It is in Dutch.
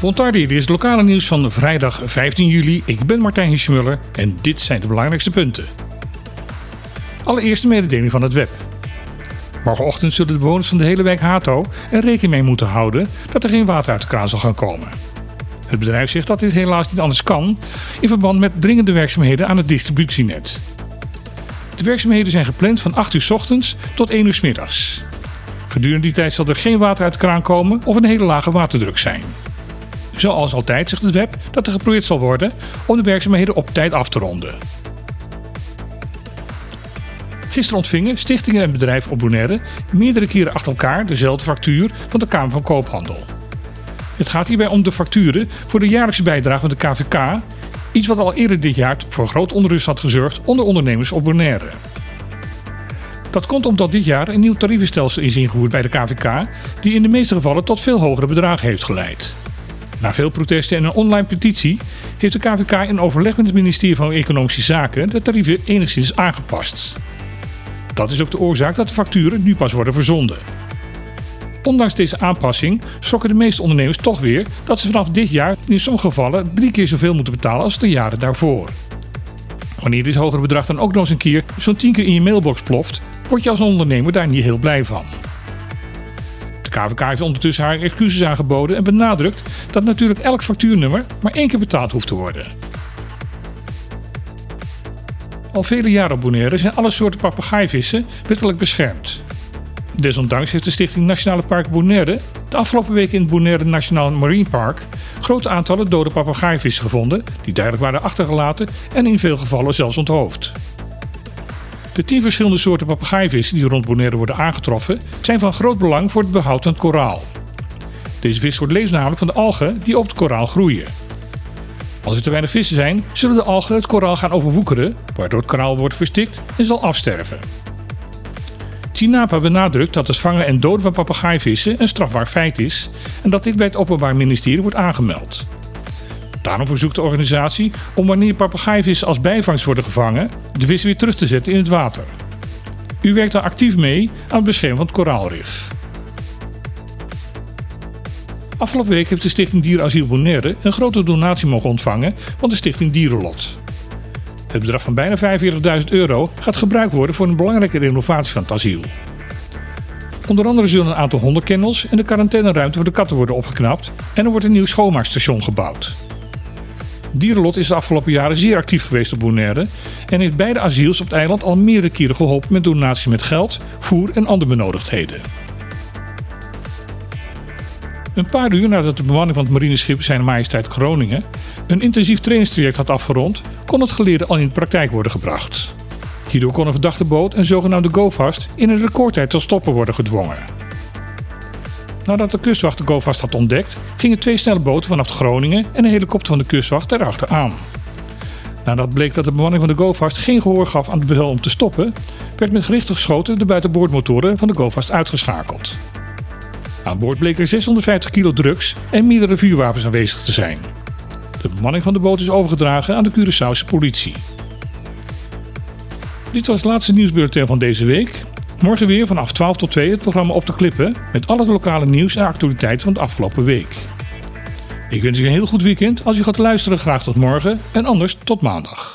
Bontardi, dit is het lokale nieuws van vrijdag 15 juli. Ik ben Martijn Hiesmuller en dit zijn de belangrijkste punten. Allereerst de mededeling van het web. Morgenochtend zullen de bewoners van de hele wijk Hato er rekening mee moeten houden dat er geen water uit de kraan zal gaan komen. Het bedrijf zegt dat dit helaas niet anders kan in verband met dringende werkzaamheden aan het distributienet. De werkzaamheden zijn gepland van 8 uur s ochtends tot 1 uur s middags. Gedurende die tijd zal er geen water uit de kraan komen of een hele lage waterdruk zijn. Zoals altijd zegt het web dat er geprobeerd zal worden om de werkzaamheden op tijd af te ronden. Gisteren ontvingen stichtingen en bedrijven op Bonaire meerdere keren achter elkaar dezelfde factuur van de Kamer van Koophandel. Het gaat hierbij om de facturen voor de jaarlijkse bijdrage van de KVK, iets wat al eerder dit jaar voor groot onrust had gezorgd onder ondernemers op Bonaire. Dat komt omdat dit jaar een nieuw tarievenstelsel is ingevoerd bij de KVK, die in de meeste gevallen tot veel hogere bedragen heeft geleid. Na veel protesten en een online petitie heeft de KVK in overleg met het ministerie van Economische Zaken de tarieven enigszins aangepast. Dat is ook de oorzaak dat de facturen nu pas worden verzonden. Ondanks deze aanpassing schrokken de meeste ondernemers toch weer dat ze vanaf dit jaar in sommige gevallen drie keer zoveel moeten betalen als de jaren daarvoor. Wanneer dit hogere bedrag dan ook nog eens een keer zo'n 10 keer in je mailbox ploft, word je als ondernemer daar niet heel blij van. De KVK heeft ondertussen haar excuses aangeboden en benadrukt dat natuurlijk elk factuurnummer maar één keer betaald hoeft te worden. Al vele jaren op Bonaire zijn alle soorten papegaaivissen wettelijk beschermd. Desondanks heeft de Stichting Nationale Park Bonaire de afgelopen week in het Bonaire Nationaal Marine Park grote aantallen dode papegaaivissen gevonden die duidelijk waren achtergelaten en in veel gevallen zelfs onthoofd. De tien verschillende soorten papegaaivissen die rond Bonaire worden aangetroffen zijn van groot belang voor het behoud van het koraal. Deze vis wordt leeft namelijk van de algen die op het koraal groeien. Als er te weinig vissen zijn, zullen de algen het koraal gaan overwoekeren, waardoor het koraal wordt verstikt en zal afsterven. Tinapa benadrukt dat het vangen en doden van papegaaivissen een strafbaar feit is en dat dit bij het Openbaar Ministerie wordt aangemeld. Daarom verzoekt de organisatie om wanneer papegaaivissen als bijvangst worden gevangen, de vissen weer terug te zetten in het water. U werkt daar actief mee aan het beschermen van het koraalrif. Afgelopen week heeft de Stichting Dierenasiel Bonaire een grote donatie mogen ontvangen van de Stichting Dierenlot. Het bedrag van bijna 45.000 euro gaat gebruikt worden voor een belangrijke renovatie van het asiel. Onder andere zullen een aantal hondenkennels en de quarantaineruimte voor de katten worden opgeknapt en er wordt een nieuw schoonmaakstation gebouwd. Dierenlot is de afgelopen jaren zeer actief geweest op Bonaire en heeft beide asiels op het eiland al meerdere keren geholpen met donaties met geld, voer en andere benodigdheden. Een paar uur nadat de bemanning van het marineschip Zijn Majesteit Groningen een intensief trainingstraject had afgerond, kon het geleerde al in de praktijk worden gebracht. Hierdoor kon een verdachte boot, een zogenaamde GoFast, in een recordtijd tot stoppen worden gedwongen. Nadat de kustwacht de GoFast had ontdekt, gingen twee snelle boten vanaf Groningen en een helikopter van de kustwacht erachter aan. Nadat bleek dat de bemanning van de GoFast geen gehoor gaf aan het bevel om te stoppen, werd met gerichte geschoten de buitenboordmotoren van de GoFast uitgeschakeld. Aan boord bleken er 650 kilo drugs en meerdere vuurwapens aanwezig te zijn. De bemanning van de boot is overgedragen aan de Curaçaose politie. Dit was het laatste nieuwsbulletin van deze week. Morgen weer vanaf 12 tot 2 het programma Op de Klippen met al het lokale nieuws en actualiteiten van de afgelopen week. Ik wens u een heel goed weekend. Als u gaat luisteren, graag tot morgen en anders tot maandag.